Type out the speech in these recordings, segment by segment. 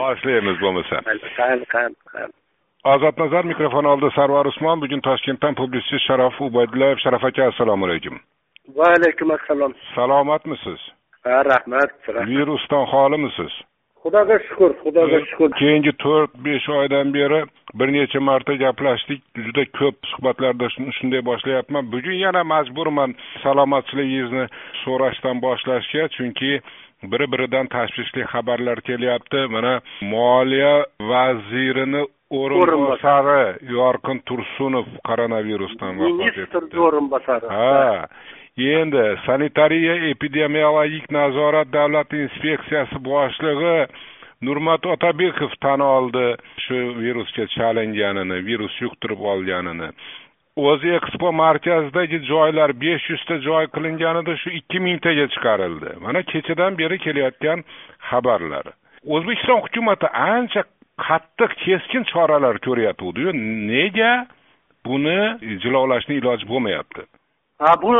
boshlaymiz bo'lmasa qani qani qani ozodnazar mikrofon oldida sarvar usmon bugun toshkentdan publitsist sharof ubaydullayev sharof aka assalomu alaykum va alaykum assalom salomatmisiz ha rahmat virusdan xolimisiz xudoga shukur xudoga shukur keyingi to'rt besh oydan beri bir necha marta gaplashdik. Juda ko'p suhbatlarda shunday boshlayapman. Bugun yana majburman salomatchiligingizni so'rashdan boshlashga. Chunki biri biridan tashvishli xabarlar kelyapti. Mana moliya vazirini o'rinbosari yorqin tursunov koronavirusdan vafot etdi. O'rinbosari. Ha endi sanitariya epidemiologik nazorat davlat inspeksiyasi boshlig'i nurmat otabekov tan oldi shu virusga chalinganini virus yuqtirib olganini o'zi ekspo markazidagi joylar besh yuzta joy qilinganida shu ikki mingtaga chiqarildi. Mana kechadan beri kelayotgan xabarlar. O'zbekiston hukumati ancha qattiq keskin choralar ko'ryaptiyu. Nega buni jilovlashni iloji bo'lmayapti? Ha bu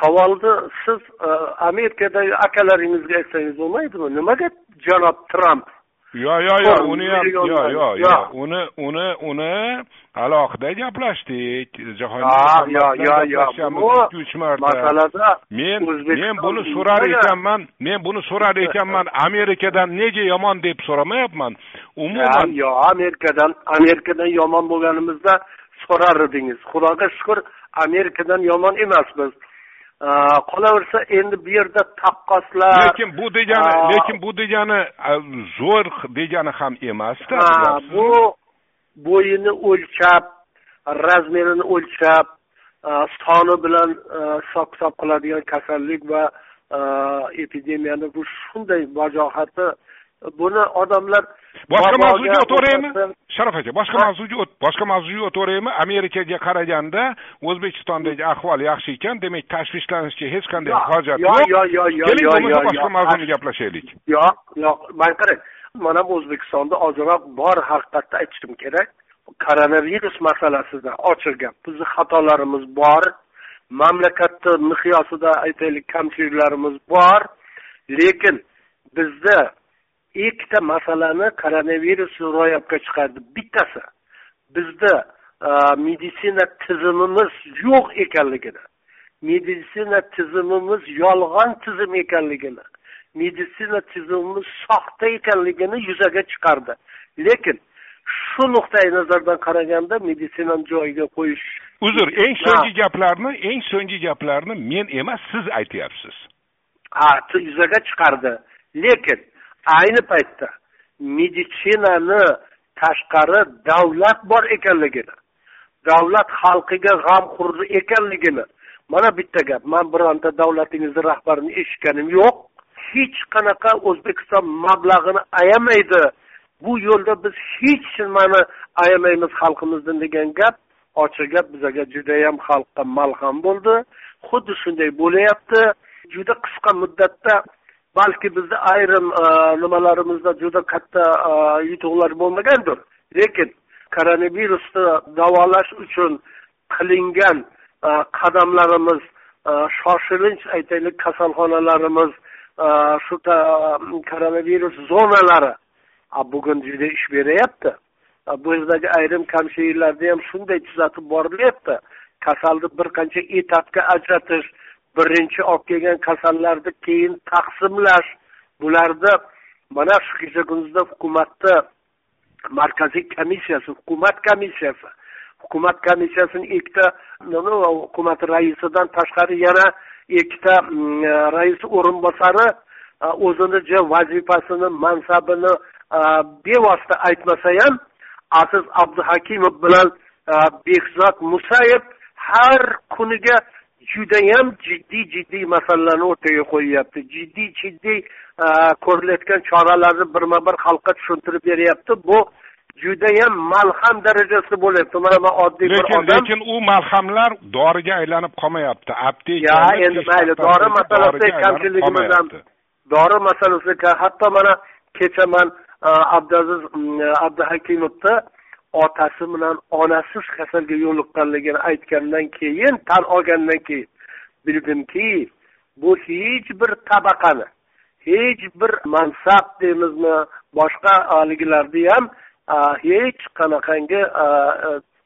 savolni siz e, amerikadagi akalaringizga aytsangiz bo'lmaydimi? Nimaga janob tramp yo yo yo uni ham yo yo yo uni uni uni alohida gaplashdik. Jahon yo yo yo. ikki uch marta. masalada men men buni so'rar ekanman. Men buni so'rar ekanman. Amerikadan nega yomon deb so'ramayapman? Umuman yo amerikadan amerikadan yomon bo'lganimizda so'rar edingiz. Xudoga shukur amerikadan yomon emasmiz qolaversa endi bu yerda taqqoslar lekin bu degani lekin bu degani zo'r degani ham emasda bu bo'yini o'lchab razmerini o'lchab soni bilan hisob kitob qiladigan kasallik va epidemiyani bu shunday vajohati buni odamlar boshqa mavzuga o'taveraymi sharof aka boshqa mavzuga boshqa mavzuga o'taveraymi amerikaga qaraganda o'zbekistondagi ahvol yaxshi ekan demak tashvishlanishga hech qanday hojat yo'q. yo'q yo'q yo'q keling bo'lmasa boshqa mavzuni gaplashaylik. Yo'q yo'q. Man qarang mana o'zbekistonda ozroq bor haqiqatni aytishim kerak. Koronavirus masalasida ochiq gap bizni xatolarimiz bor. Mamlakatni miqyosida aytaylik kamchiliklarimiz bor. Lekin bizda ikkita masalani koronavirus ro'yobga chiqardi. Bittasi bizda meditsina tizimimiz yo'q ekanligini meditsina tizimimiz yolg'on tizim ekanligini meditsina tizimimiz soxta ekanligini yuzaga chiqardi. Lekin shu nuqtai nazardan qaraganda meditsinani joyiga qo'yish uzr eng so'nggi gaplarni eng so'nggi gaplarni men emas siz aytyapsiz. Ha yuzaga chiqardi. Lekin ayni paytda meditsinani tashqari davlat bor ekanligini davlat xalqiga g'amxo'r ekanligini mana bitta gap man bironta davlatingizni rahbarini eshitganim yo'q. Hech qanaqa o'zbekiston mablag'ini ayamaydi. Bu yo'lda biz hech nimani ayamaymiz xalqimizdan degan gap ochiq gap bizaga judayam xalqqa malham bo'ldi. Xuddi shunday bo'layapti juda qisqa muddatda balki bizni ayrim e, nimalarimizda juda katta e, yutuqlar bo'lmagandir. Lekin koronavirusni davolash uchun qilingan e, qadamlarimiz shoshilinch aytaylik kasalxonalarimiz shu koronavirus zonalari bugun juda ish beryapti. Bu yerdagi ayrim kamchiliklarni ham shunday tuzatib borilyapti. Kasalni bir qancha etapga ajratish birinchi olib kelgan kasallarni keyin taqsimlash. Bularni mana shu kecha kunduzda hukumatni markaziy komissiyasi hukumat komissiyasi hukumat komissiyasini ikkita hukumat raisidan tashqari yana ikkita mm, e, rais o'rinbosari e, o'zini vazifasini mansabini e, bevosita aytmasa ham aziz abduhakimov bilan behzod musayev har kuniga judayam jiddiy jiddiy masalalarni o'rtaga qo'yyapti. Jiddiy jiddiy ko'rilayotgan choralarni birma bir xalqqa tushuntirib beryapti. Bu judayam malham darajasida bo'lyapti. Mana man oddiy bir lekin lekin u malhamlar doriga aylanib qolmayapti. Apteka yo endi mayli dori masalasida kamchiligimiz ham dori masalasida hatto mana kecha man abdulaziz abduhakimovni otasi bilan onasi kasalga yo'liqqanligini aytgandan keyin tan olgandan keyin bildimki bu hech bir tabaqani hech bir mansab deymizmi boshqa haligilarni ham hech qanaqangi e,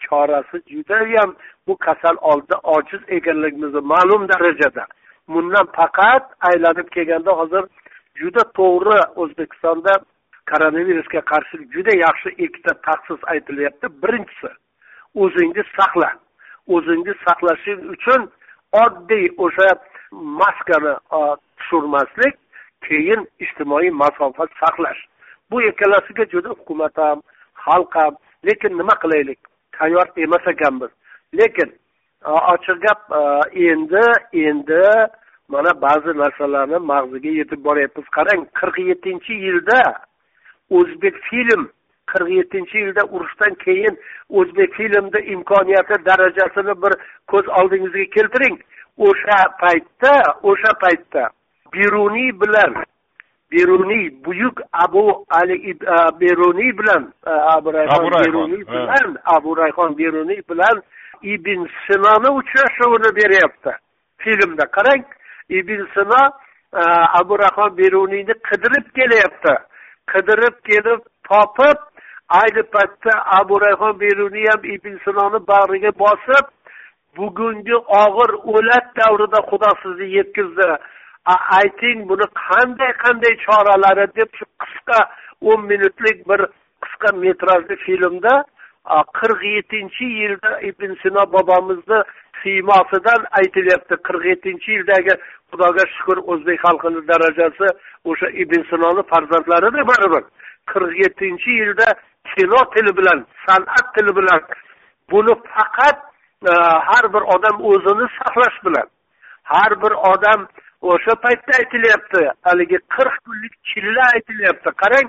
chorasi judayam bu kasal oldida ojiz ekanligimizni ma'lum darajada. Bundan faqat aylanib kelganda hozir juda to'g'ri o'zbekistonda koronavirusga qarshi juda yaxshi ikkita taxsis aytilyapti. Birinchisi o'zingiz saqla. O'zingiz saqlashing uchun oddiy o'sha maskani tushirmaslik keyin ijtimoiy masofa saqlash. Bu ikkalasiga juda hukumat ham xalq ham lekin nima qilaylik? Tayyor emas ekanmiz. Lekin ochiq gap endi endi mana ba'zi narsalarni mag'ziga yetib boryapmiz. Qarang qirq yettinchi yilda o'zbek film qirq yettinchi yilda urushdan keyin o'zbek filmni imkoniyati darajasini bir ko'z oldingizga keltiring. O'sha paytda o'sha paytda beruniy bilan beruniy buyuk abu ali beruniy bilan abu rayhon beruniy bilan abu rayhon beruniy bilan ibn sinoni uchrashuvini beryapti filmda. Qarang ibn sino abu rayhon beruniyni qidirib kelyapti qidirib kelib topib ayni paytda abu rayhon beruniy ham ibn sinoni bag'riga bosib bugungi og'ir o'lat davrida xudo sizni yetkazdi. Ayting buni qanday qanday choralari deb shu qisqa o'n minutlik bir qisqa metrajli filmda qirq yettinchi yilda ibn sino bobomizni siymosidan aytilyapti. Qirq yettinchi yildagi xudoga shukur o'zbek xalqini darajasi o'sha ibn sinoni farzandlarida baribir. qirq yettinchi yilda kino tili bilan san'at tili bilan buni faqat har bir odam o'zini saqlash bilan. Har bir odam o'sha paytda aytilyapti haligi qirq kunlik chilla aytilyapti. Qarang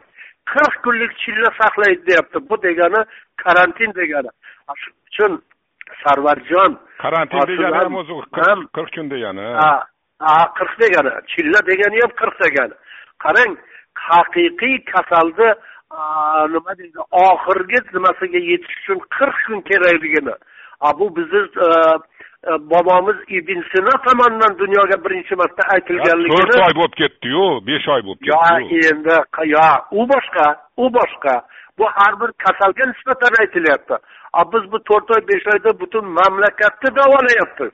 qirq kunlik chilla saqlaydi deyapti. Bu degani karantin degani. Shuning uchun sarvarjon karantin degani ham o'zi qirq kun degani ha qirq degani. Chilla degani ham qirq degani. Qarang haqiqiy kasalni nima deydi oxirgi nimasiga yetish uchun qirq kun kerakligini. Bu bizni bobomiz ibn sino tomonidan dunyoga birinchi marta aytilganligini to'rt oy bo'lib ketdiyu besh oy bo'lib ketdi yo endi yo u boshqa u boshqa. Bu har bir kasalga nisbatan aytilyapti. Biz bu to'rt oy besh oyda butun mamlakatni davolayapmiz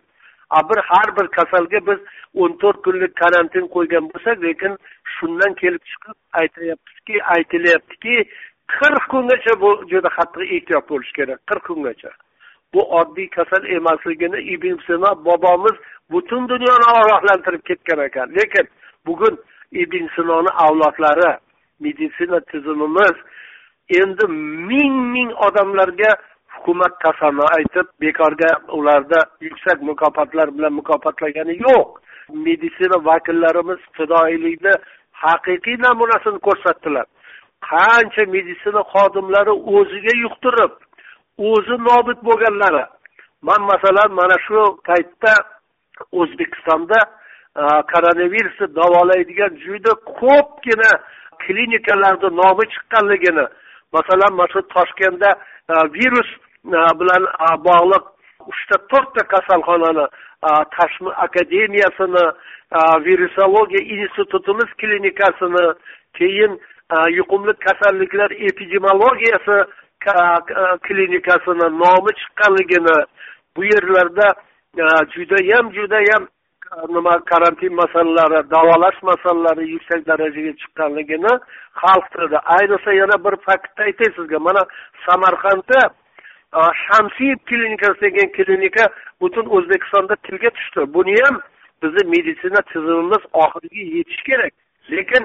bir har bir kasalga biz o'n to'rt kunlik karantin qo'ygan bo'lsak lekin shundan kelib chiqib aytyapmizki aytilyaptiki qirq kungacha bu juda qattiq ehtiyot bo'lish kerak qirq kungacha. Bu oddiy kasal emasligini ibn sino bobomiz butun dunyoni ogohlantirib ketgan ekan. Lekin bugun ibn sinoni avlodlari meditsina tizimimiz endi ming ming odamlarga hukumat tasanno aytib bekorga ularda yuksak mukofotlar bilan mukofotlagani yo'q. Meditsina vakillarimiz fidoyilikni haqiqiy namunasini ko'rsatdilar. Qancha meditsina xodimlari o'ziga yuqtirib o'zi nobud bo'lganlari. Man masalan mana shu paytda o'zbekistonda koronavirusni davolaydigan juda ko'pgina klinikalarni nomi chiqqanligini masalan mana shu toshkentda virus bilan bog'liq uchta to'rtta kasalxonani tashmi akademiyasini virusologiya institutimiz klinikasini keyin yuqumli kasalliklar epidemiologiyasi klinikasini nomi chiqqanligini bu yerlarda judayam judayam nima karantin masalalari davolash masalalari yuksak darajaga chiqqanligini xalq tilida ayniqsa yana bir faktni aytay sizga mana samarqandda shamsiyev klinikasi degan klinika butun o'zbekistonda tilga tushdi buni ham bizni meditsina tizimimiz oxiriga yetishi kerak lekin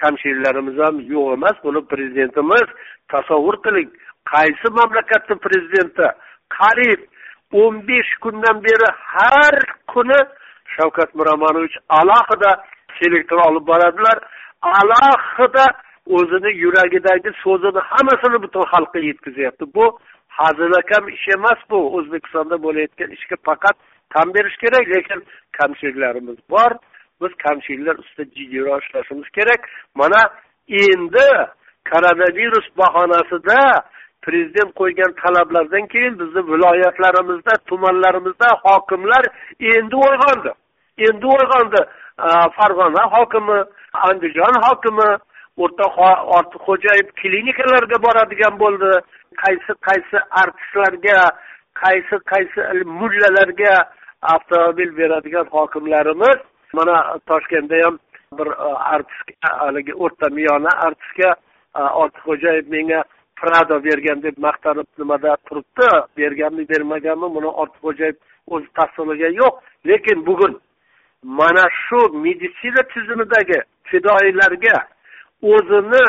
kamchiliklarimiz ham yo'q emas buni prezidentimiz tasavvur qiling qaysi mamlakatni prezidenti qariyb o'n besh kundan beri har kuni shavkat miromonovich alohida selektor olib boradilar alohida o'zini yuragidagi so'zini hammasini butun xalqqa yetkazyapti bu hazilakam ish emas bu. O'zbekistonda bo'layotgan ishga faqat tan berish kerak lekin kamchiliklarimiz bor. Biz kamchiliklar ustida jiddiyroq ishlashimiz kerak. Mana endi koronavirus bahonasida prezident qo'ygan talablardan keyin bizni viloyatlarimizda tumanlarimizda hokimlar endi uyg'ondi. Endi uyg'ondi. Farg'ona hokimi andijon hokimi o'rta ortiqxo'jayev klinikalarga boradigan bo'ldi. Qaysi qaysi artistlarga qaysi qaysi mullalarga avtomobil beradigan hokimlarimiz. Mana toshkentda ham bir e, artistga e, haligi o'rta miyona artistga e, ortiqxo'jayev menga prado bergan deb maqtanib nimada turibdi? Berganmi bermaganmi? Buni ortiqxo'jayev o'zi tasdiqlagan yo'q. Lekin bugun mana shu meditsina tizimidagi fidoyilarga o'zini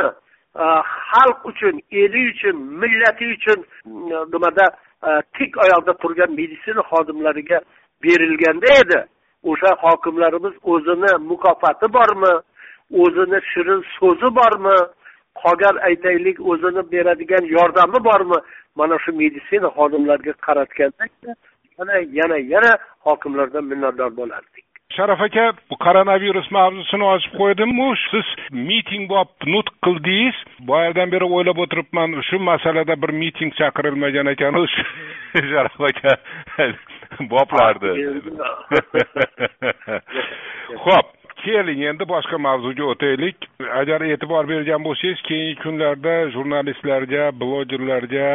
Э, xalq uchun eli uchun millati uchun э, nimada э, tik oyoqda turgan meditsina xodimlariga berilganda edi. O'sha hokimlarimiz o'zini mukofoti bormi? O'zini shirin so'zi bormi? Qolgan aytaylik o'zini beradigan yordami bormi? Mana shu meditsina xodimlariga qaratganda yana yana yana hokimlardan minnatdor bo'lardik. Sharaf aka bu koronavirus mavzusini ochib qo'ydimmi? Siz miting bo'lib nutq qildingiz. Boyadan beri o'ylab o'tiribman shu masalada bir miting chaqirilmagan ekan sharaf aka boplardi. Ho'p keling endi boshqa mavzuga o'taylik. Agar e'tibor bergan bo'lsangiz keyingi kunlarda jurnalistlarga blogerlarga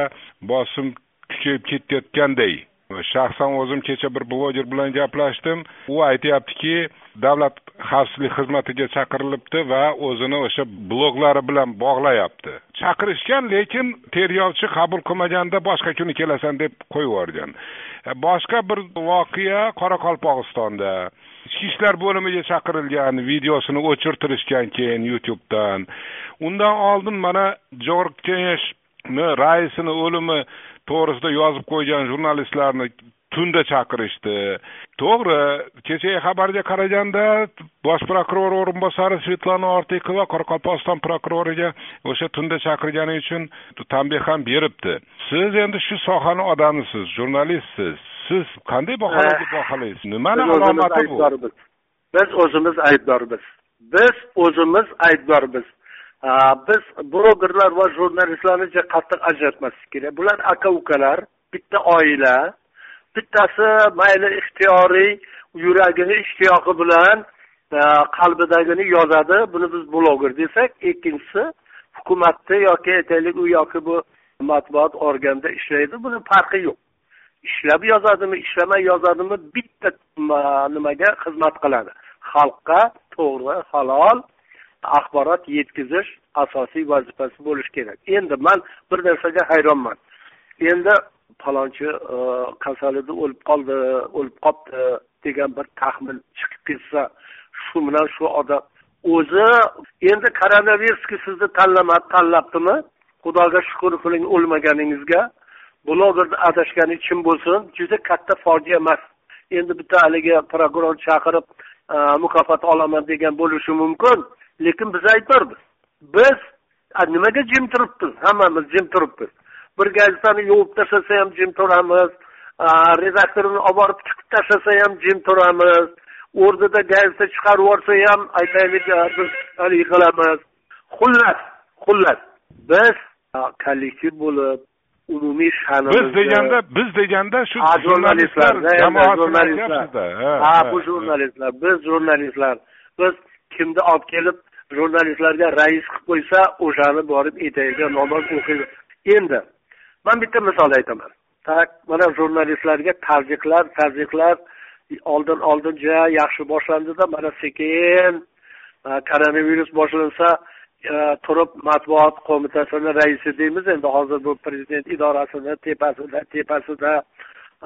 bosim kuchayib ketayotganday shaxsan o'zim kecha bir bloger bilan gaplashdim. U aytyaptiki davlat xavfsizlik xizmatiga chaqirilibdi va o'zini o'sha bloglari bilan bog'layapti. Chaqirishgan lekin tergovchi qabul qilmaganda boshqa kuni kelasan deb qo'yib yuborgan e, boshqa bir voqea qoraqalpog'istonda. Ichki ishlar bo'limiga chaqirilgan videosini o'chirtirishgan keyin youtubedan. Undan oldin mana jo'rg kengashni raisini o'limi to'g'risida yozib qo'ygan jurnalistlarni tunda chaqirishdi. To'g'ri kechagi xabarga qaraganda bosh prokuror o'rinbosari svetlana ortiqova qoraqalpog'iston prokuroriga o'sha tunda chaqirgani uchun tanbeh ham beribdi. Siz endi shu sohani odamisiz jurnalistsiz? Siz qanday baholaysiz? Nimani alomati bu? biz o'zimiz aybdormiz. Biz o'zimiz aybdormiz biz blogerlar va jurnalistlarni qattiq ajratmaslik kerak. Bular aka ukalar bitta oila bittasi mayli ixtiyoriy yuragini ishtiyoqi bilan e, qalbidagini yozadi. Buni biz bloger desak ikkinchisi hukumatda yoki aytaylik u yoki bu matbuot organda ishlaydi. Buni farqi yo'q. Ishlab yozadimi ishlamay yozadimi bitta nimaga xizmat qiladi. Xalqqa to'g'ri halol axborot yetkazish asosiy vazifasi bo'lishi kerak. Endi man bir narsaga hayronman. Endi falonchi e, kasalida o'lib qoldi o'lib qolibdi degan bir taxmin chiqib ketsa shu bilan shu odam o'zi endi koronavirusga sizni tanlamadi tanlabdimi? Xudoga shukur qiling o'lmaganingizga. Blogerni adashgani kim bo'lsin. Juda katta fojia emas. Endi bitta haligi prokuror chaqirib e, mukofot olaman degan bo'lishi mumkin. Lekin biz aybdormiz biz nimaga jim turibmiz hammamiz jim turibmiz bir gazetani yuvib tashlasa ham jim turamiz. Redaktorini olib borib tiqib tashlasa ham jim turamiz. O'rnida gazeta chiqarib yuborsa ham aytaylik biz haligi qilamiz. Xullas xullas biz kollektiv bo'lib umumiy sha'nimizni biz deganda biz deganda shu jurnalistlar jurnalistlar ha bu jurnalistlar biz jurnalistlar. Biz kimni olib kelib jurnalistlarga rais qilib qo'ysa o'shani borib etagiga namoz o'qiydi endi man bitta misol aytaman. Tak mana jurnalistlarga tazyiqlar tazyiqlar oldin oldin juda yaxshi boshlandida mana sekin e, koronavirus boshlansa e, turib matbuot qo'mitasini raisi deymiz endi hozir bu prezident idorasini tepasida tepasida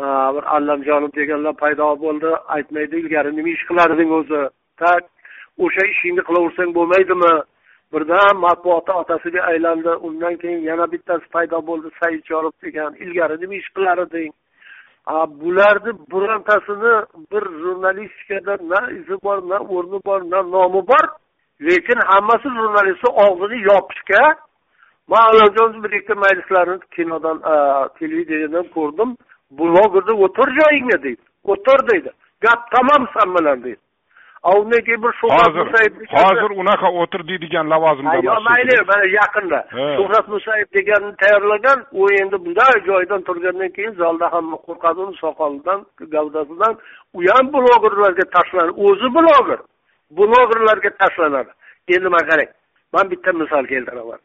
e, bir allamjonov deganlar paydo bo'ldi aytmaydi ilgari nima ish qilarding o'zi? Tak o'sha ishingni qilaversang bo'lmaydimi? Birdan matbuotni otasiga aylandi. Undan keyin yana bittasi paydo bo'ldi saidjonov degan ilgari nima ish qilar eding bularni birontasini bir jurnalistikada na izi bor na o'rni bor na nomi bor lekin hammasi jurnalistni og'zini yopishga man allamjon bir ikkita majlislarni kinodan televideniyadan ko'rdim. Blogerda o'tir joyingga deydi. O'tir deydi. Gap tamom san bilan deydi. Undan keyin bir shuhrat musayev hozir unaqa o'tir deydigan lavozimda emas mayli mana yaqinda shuhrat musayev deganni tayyorlagan u endi bunday joyidan turgandan keyin zalda hamma qo'rqadi uni soqolidan gavdasidan u ham blogerlarga tashlanadi o'zi bloger blogerlarga tashlanadi endi man qarang man bitta misol keltiraman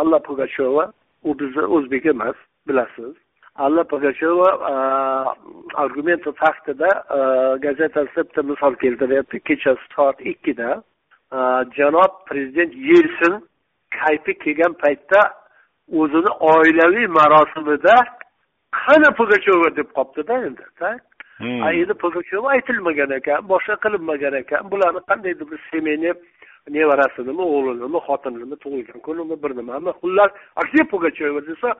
alla pugacheva u bizni o'zbek emas bilasiz alla pugacheva argumenti faktida e, gazetasida bitta misol keltiryapti kechasi soat ikkida janob prezident yelsin kayfi kelgan paytda o'zini oilaviy marosimida qani pugacheva deb qolibdida endi endi pugacheva aytilmagan ekan boshqa qilinmagan ekan. Bularni qandaydir bir семейный nevarasinimi o'g'linimi xotinimni tug'ilgan kunimi bir nimami xullas a где pugacheva desa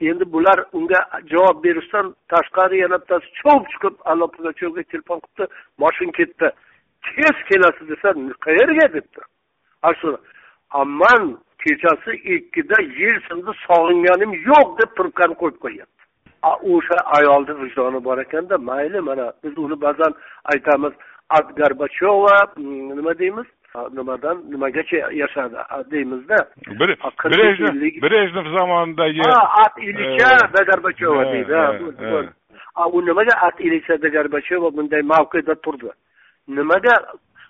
endi bular unga javob berishdan tashqari yana bittasi chop chiqib alla pugachevaga telefon qilibdi moshin ketdi tez kelasiz desa qayerga? debdi. Shu man kechasi ikkida yelsinni sog'inganim yo'q deb trubkani qo'yib qo'yyapti o'sha ayolni vijdoni bor ekanda mayli mana biz uni ba'zan aytamiz at gorbacheva mm, nima deymiz? Nimadan nimagacha yashadi deymizda. Brejnev zamonidagi ha at ilicha da gorbacheva deydi u nimaga at ilicha gorbacheva bunday mavqeda turdi? Nimaga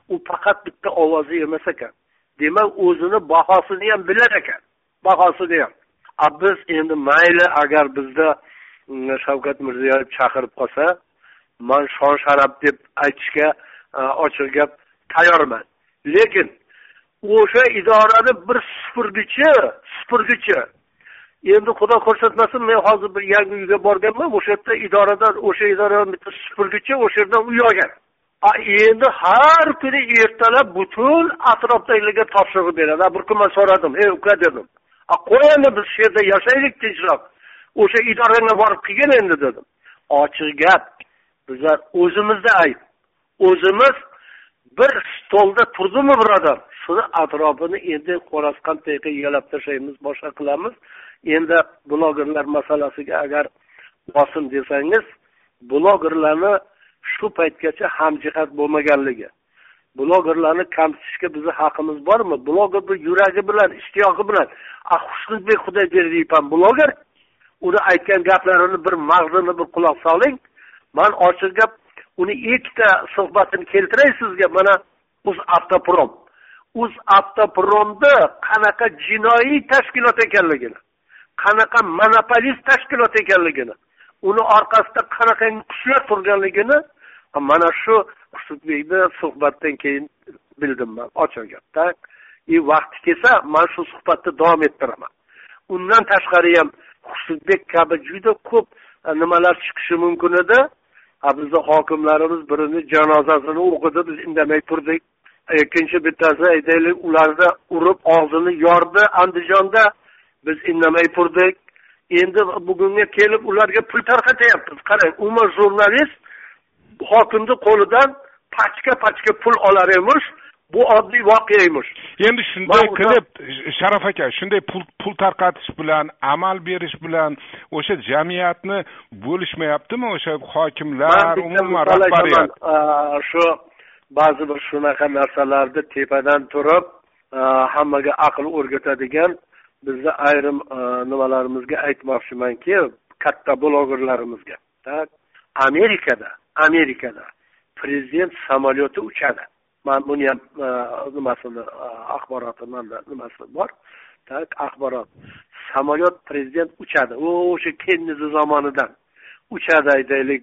u faqat bitta ovozi emas ekan? Demak o'zini bahosini ham bilar ekan. Bahosini ham. A biz endi mayli agar bizda shavkat mirziyoyev chaqirib qolsa man shon sharaf deb aytishga ochiq gap tayyorman lekin o'sha idorani bir supurgichi supurgichi. Endi xudo ko'rsatmasin men hozir bir yangi uyga borganman o'sha yerda idoradan o'sha idoradan bitta supurgichi o'sha yerdan uy olgan. Endi har kuni ertalab butun atrofdagilarga topshiriq beradi. Bir kun man so'radim ey uka dedim. Qo'y endi biz shu yerda yashaylik tinchroq. O'sha idorangga borib qilgin endi dedim. Ochiq gap. Bizlar o'zimizda ayb. O'zimiz bir stolda turdimi bir odam shuni atrofini endi qo'rasqan tayqa yalab tashlaymiz boshqa qilamiz? Endi blogerlar masalasiga agar bosim desangiz blogerlarni shu paytgacha hamjihat bo'lmaganligi blogerlarni kamsitishga bizni haqqimiz bormi? Bloger bir yuragi bilan ishtiyoqi bilan ah, xushnudbek xudoyberdiyev ham bloger uni aytgan gaplarini bir mag'zini bir quloq soling man ochiq gap uni ikkita suhbatini keltiray sizga mana uz avtoprom. Uz avtopromni qanaqa jinoiy tashkilot ekanligini qanaqa monopolist tashkilot ekanligini uni orqasida qanaqangi kuchlar turganligini mana shu qusudbekni suhbatdan keyin bildim man ochiq gapda и vaqti kelsa man shu suhbatni davom ettiraman. Undan tashqari ham husudbek kabi juda ko'p e, nimalar chiqishi mumkin edi. Bizni hokimlarimiz birini janozasini o'qidi biz indamay turdik. E, ikkinchi bittasi e, aytaylik ularni urib og'zini yordi andijonda. Biz indamay turdik. Endi bugunga kelib ularga pul tarqatyapmiz. Qarang umuman jurnalist hokimni qo'lidan pachka pachka pul olar emish. Bu oddiy voqea emish endi shunday qilib sharaf aka shunday pul pul tarqatish bilan amal berish bilan o'sha jamiyatni bo'lishmayaptimi o'sha hokimlar umuman rahbariyat? Shu ba'zi bir shunaqa narsalarni tepadan turib hammaga aql o'rgatadigan bizni ayrim nimalarimizga aytmoqchimanki katta blogerlarimizga. Amerikada amerikada prezident samolyoti uchadi man buni ham e, nimasini e, axboroti manda nimasi bor. Tak axborot. Samolyot prezident uchadi. U o'sha kennedi zamonidan uchadi aytaylik.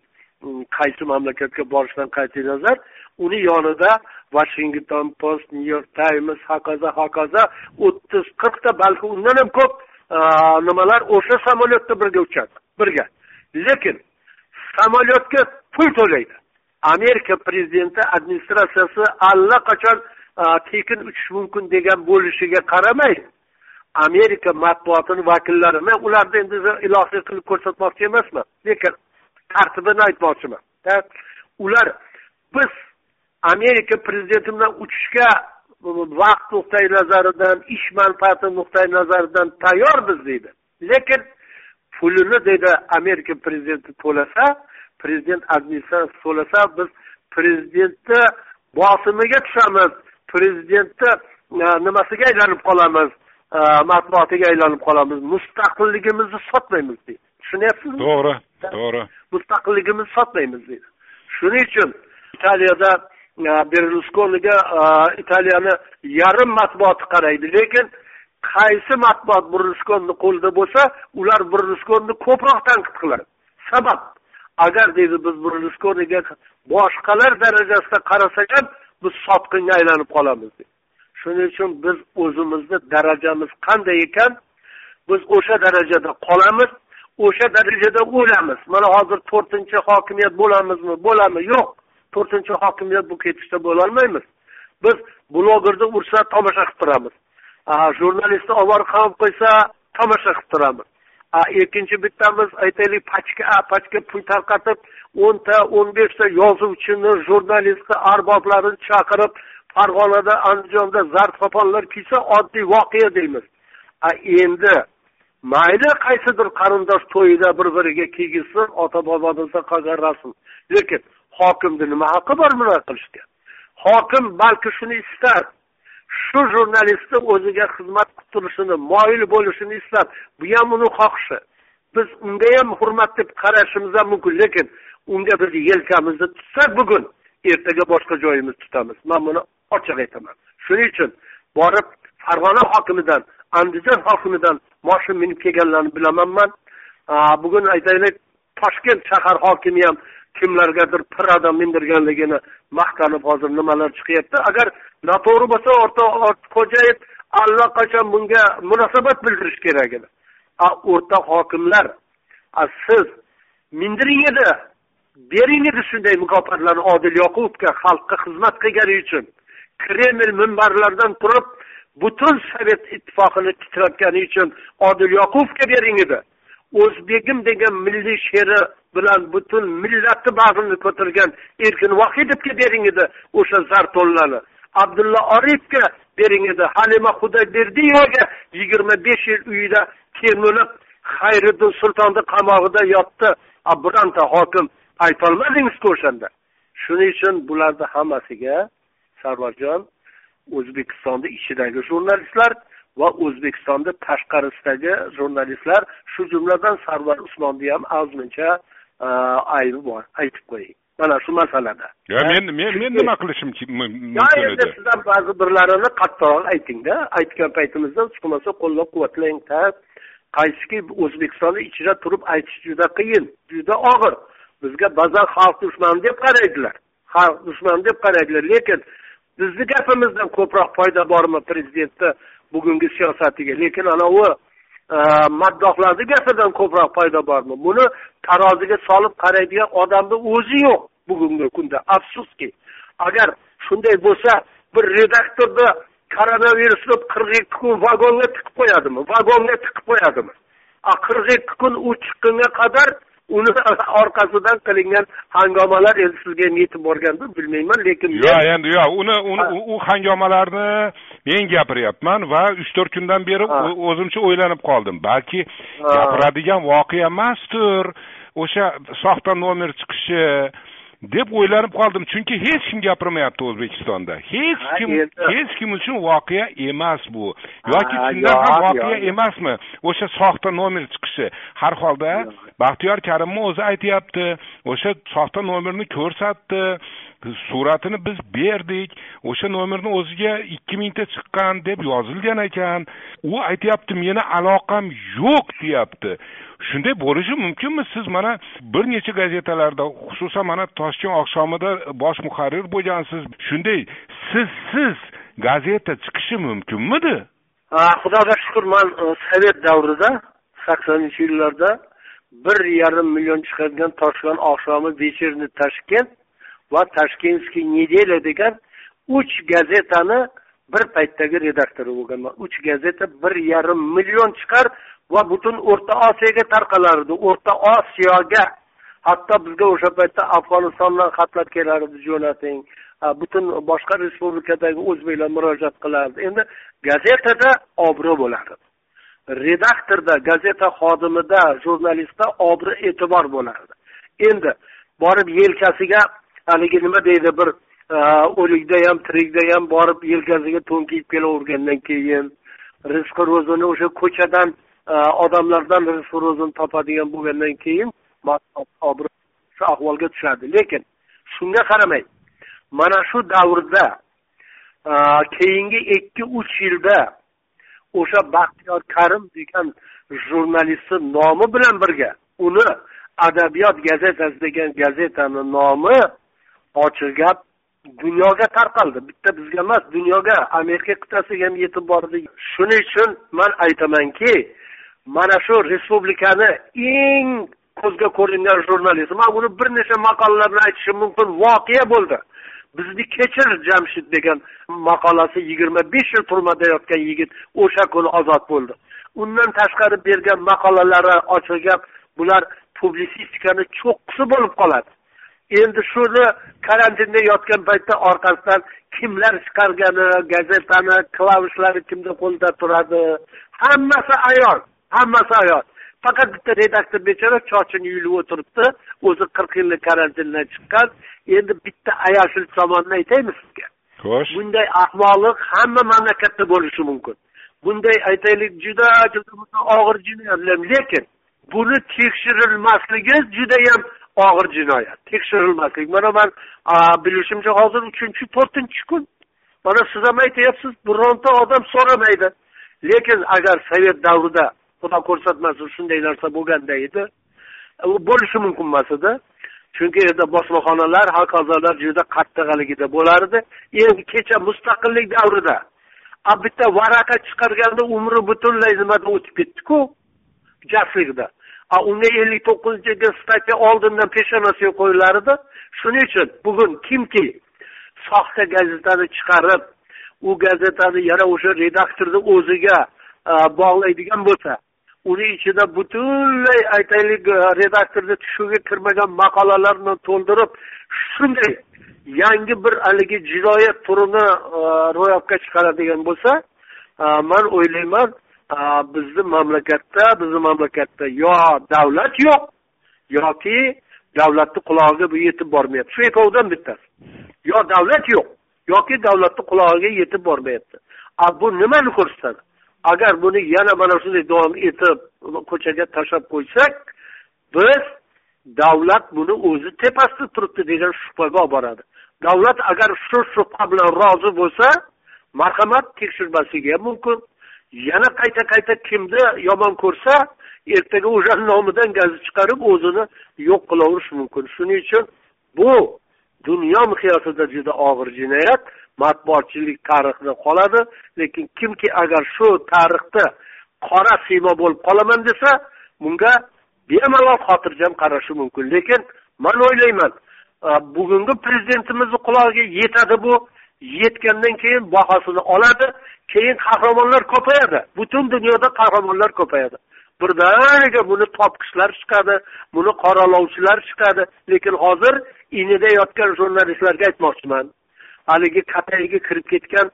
Qaysi mamlakatga borishidan qat'iy nazar? Uni yonida washington post new york times hokazo hokazo o'ttiz qirqta balki undan ham ko'p e, nimalar o'sha samolyotda birga uchadi birga. Lekin samolyotga pul to'laydi. Amerika prezidenti administratsiyasi allaqachon e, tekin uchish mumkin degan bo'lishiga qaramay amerika matbuotini vakillari men ularni endi ilohiy qilib ko'rsatmoqchi emasman lekin tartibini aytmoqchiman. Ular biz amerika prezidenti bilan uchishga vaqt nuqtai nazaridan ish manfaati nuqtai nazaridan tayyormiz deydi. Lekin pulini deydi amerika prezidenti to'lasa prezident administratsiyasi to'lasa biz prezidentni bosimiga tushamiz. Prezidentni e, nimasiga aylanib qolamiz? E, matbuotiga aylanib qolamiz. Mustaqilligimizni sotmaymiz deydi. Tushunyapsizmi? To'g'ri to'g'ri. Mustaqilligimizni sotmaymiz deydi. Shuning uchun italiyada berluskoniga italiyani yarim matbuoti qaraydi. Lekin qaysi matbuot berluskonni qo'lida bo'lsa ular berluskonni ko'proq tanqid qiladi. Sabab agar deydi biz berluskoniga boshqalar darajasida qarasak ham biz sotqinga aylanib qolamiz shuning uchun biz o'zimizni darajamiz qanday ekan biz o'sha darajada qolamiz o'sha darajada o'lamiz. Mana hozir to'rtinchi hokimiyat bo'lamizmi bo'lami? Yo'q. To'rtinchi hokimiyat bu ketishda bo'lolmaymiz. Biz blogerni ursa tomosha qilib turamiz. Jurnalistni oborib qamab qo'ysa tomosha qilib turamiz. Ikkinchi bittamiz aytaylik pachka pachka pul tarqatib o'nta o'n beshta yozuvchini jurnalistni arboblarini chaqirib farg'onada andijonda zard qoponlar kiysa oddiy voqea deymiz. A endi mayli qaysidir qarindosh to'yida bir biriga kiygizsin ota bobomizda qolgan rasm. Lekin hokimni nima haqqi bor bunaqa qilishga hokim balki shuni istar. Shu jurnalistni o'ziga xizmat qilib turishini moyil bo'lishini istab bu ham uni xohishi. Biz unga ham hurmat deb qarashimiz ham mumkin lekin unga biz yelkamizni tutsak bugun ertaga boshqa joyimizni tutamiz. Man buni ochiq aytaman. Shuning uchun borib farg'ona hokimidan andijon hokimidan moshin minib kelganlarni bilaman man bugun aytaylik toshkent shahar hokimi ham kimlargadir pirada mindirganligini maqtanib hozir nimalar chiqyapti. Agar noto'g'ri bo'lsa o'rtaxo'jayev allaqachon bunga munosabat bildirish kerak edi. O'rta hokimlar siz mindiring edi bering edi shunday mukofotlarni odil yoqubovga xalqqa xizmat qilgani uchun. Kreml minbarlaridan turib butun sovet ittifoqini titratgani uchun odil yoqubovga bering edi. O'zbegim degan milliy she'ri bilan butun millatni bag'rini ko'targan erkin vohidovga bering edi o'sha zartollani abdulla oripovga bering edi. Halima xudoyberdiyevaga yigirma besh yil uyida termilib xayriddin sultonni qamog'ida yotdi. Bironta hokim aytolmadingizku o'shanda? Shuning uchun bularni hammasiga sarvarjon o'zbekistonni ichidagi jurnalistlar va o'zbekistonni tashqarisidagi jurnalistlar shu jumladan sarvar usmonni ham ozmuncha aybi bor aytib qo'ying. Mana shu masalada. Men men men nima qilishim mumkin endi sizlar ba'zi birlarini qattiqroq aytingda aytgan paytimizda hech bo'lmasa qo'llab quvvatlang qaysiki o'zbekistonni ichida turib aytish juda qiyin juda og'ir. Bizga ba'zan xalq dushmani deb qaraydilar. Xalq dushmani deb qaraydilar. Lekin bizni gapimizdan ko'proq foyda bormi prezidentni bugungi siyosatiga? Lekin anavi maddohlarni gapidan ko'proq foyda bormi? Buni taroziga solib qaraydigan odamni o'zi yo'q bugungi kunda afsuski. Agar shunday bo'lsa bir redaktorni koronavirus deb qirq ikki kun vagonga tiqib qo'yadimi? Vagonga tiqib qo'yadimi? Qirq ikki kun u chiqqunga qadar uni orqasidan qilingan hangomalar endi sizga ham yetib borgandir bilmayman lekin yo'q endi yo'q. Uni u hangomalarni men gapiryapman va uch to'rt kundan beri o'zimcha o'ylanib qoldim. Balki gapiradigan voqea emasdir. O'sha soxta nomer chiqishi deb o'ylanib qoldim. Chunki hech kim gapirmayapti o'zbekistonda. Hech kim hech kim uchun voqea emas bu. Yoki chindan ham voqea emasmi? O'sha soxta nomer chiqishi. Har holda baxtiyor karimov o'zi aytyapti. O'sha soxta nomerni ko'rsatdi suratini biz berdik. O'sha nomerni o'ziga ikki mingta chiqqan deb yozilgan ekan. U aytyapti meni aloqam yo'q deyapti. Shunday bo'lishi mumkinmi? Siz mana bir necha gazetalarda xususan mana toshkent oqshomida bosh muharrir bo'lgansiz. Shunday sizsiz gazeta chiqishi mumkinmidi? Xudoga shukur man e, sovet davrida saksoninchi yillarda bir yarim million chiqadigan toshkent oqshomi вечерний toshkent va toshkentskiy неделя degan uch gazetani bir paytdagi redaktori bo'lganman uch gazeta bir yarim million chiqar va butun o'rta osiyoga tarqalardi. O'rta osiyoga. Hatto bizga o'sha paytda afg'onistondan xatlar kelardi jo'nating. Butun boshqa respublikadagi o'zbeklar murojaat qilardi. Endi gazetada obro' bo'lardi redaktorda gazeta xodimida jurnalistda obro' e'tibor bo'lardi endi borib yelkasiga haligi nima deydi bir e, o'likda ham tirikda ham borib yelkasiga to'n kiyib kelavergandan keyin rizqi ro'zini o'sha ko'chadan e, odamlardan rizq ro'zini topadigan bo'lgandan keyin shu ahvolga tushadi. Lekin shunga qaramay mana shu davrda e, keyingi ikki uch yilda o'sha baxtiyor karim degan jurnalistni nomi bilan birga uni adabiyot gazetasi degan gazetani nomi ochiq gap dunyoga tarqaldi. Bitta bizga emas dunyoga amerika qit'asiga ham yetib bordi. Shuning uchun man aytamanki mana shu respublikani eng ko'zga ko'ringan jurnalist man uni bir necha maqolalar bilan aytishim mumkin voqea bo'ldi. Bizni kechir jamshid degan maqolasi yigirma besh yil turmada yotgan yigit o'sha kuni ozod bo'ldi. Undan tashqari bergan maqolalari ochiq gap bular publisistikani cho'qqisi bo'lib qoladi. Endi shuni karantinda yotgan paytda orqasidan kimlar chiqargani gazetani klavishlari kimni qo'lida turadi? Hammasi ayon hammasi ayon faqat bitta redaktor bechora chochini yulib o'tiribdi o'zi qirq yillik karantindan chiqqan. Endi bitta ayashil tomonini aytaymi sizga? Xo'sh. Bunday ahmoqlik hamma mamlakatda bo'lishi mumkin. Bunday aytaylik juda juda og'ir jinoyat lekin buni tekshirilmasligi judayam og'ir jinoyat. Tekshirilmaslik mana man bilishimcha hozir uchinchi to'rtinchi kun. Mana siz ham aytyapsiz bironta odam so'ramaydi. Lekin agar sovet davrida xudo ko'rsatmasin shunday narsa bo'lganda edi e, bo'lishi mumkin emas edi. Chunki endi bosmaxonalar hokazolar juda qattiq haligida bo'lardi. Endi kecha mustaqillik davrida a bitta varaqa chiqarganda umri butunlay nimada o'tib ketdiku? Jaslikda a unga ellik to'qqizinchi statya oldindan peshonasiga qo'yilar edi shuning uchun bugun kimki soxta gazetani chiqarib u gazetani yana o'sha redaktorni o'ziga bog'laydigan bo'lsa uni ichida butunlay aytaylik redaktorni tushuviga kirmagan maqolalarni to'ldirib shunday yangi bir haligi jinoyat turini ro'yobga chiqaradigan bo'lsa man o'ylayman bizni mamlakatda bizni mamlakatda yo davlat yo'q yoki davlatni qulog'iga bu yetib bormayapti. Shu ikkovidan bittasi. Yo davlat yo'q yoki davlatni qulog'iga yetib bormayapti. A bu nimani ko'rsatadi? Agar buni yana mana shunday davom etib ko'chaga tashlab qo'ysak biz davlat buni o'zi tepasida turibdi degan shubhaga olib boradi. Davlat agar shu shubha bilan rozi bo'lsa marhamat tekshirmasligi ham mumkin. Yana qayta qayta kimni yomon ko'rsa ertaga o'sha nomidan gazit chiqarib o'zini yo'q qilaverish mumkin. Shuning uchun bu dunyo miqyosida juda og'ir jinoyat. Matbuotchilik tarixda qoladi lekin kimki agar shu tarixda qora siymo bo'lib qolaman desa bunga bemalol xotirjam qarashi mumkin. Lekin man o'ylayman e, bugungi prezidentimizni qulog'iga yetadi bu yetgandan keyin bahosini oladi keyin qahramonlar ko'payadi. Butun dunyoda qahramonlar ko'payadi. Birdaniga buni topqichlar chiqadi buni qoralovchilar chiqadi. Lekin hozir inida yotgan jurnalistlarga aytmoqchiman. Haligi katayiga kirib ketgan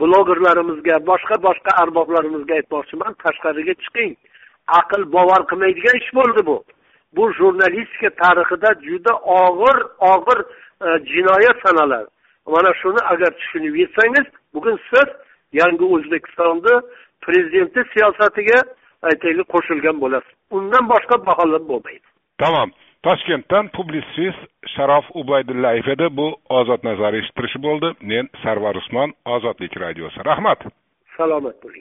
blogerlarimizga boshqa boshqa arboblarimizga aytmoqchiman tashqariga chiqing. Aql bovar qilmaydigan ish bo'ldi bu. Bu jurnalistika tarixida juda og'ir og'ir e, jinoyat sanaladi mana shuni agar tushunib yetsangiz bugun siz yangi o'zbekistonni prezidenti siyosatiga aytaylik qo'shilgan bo'lasiz. Undan boshqa baholab bo'lmaydi. Tamom toshkentdan publitsist sharof ubaydullayev edi bu ozod nazar eshittirishi bo'ldi. Men sarvar usmon ozodlik radiosi. Rahmat. Salomat bo'ling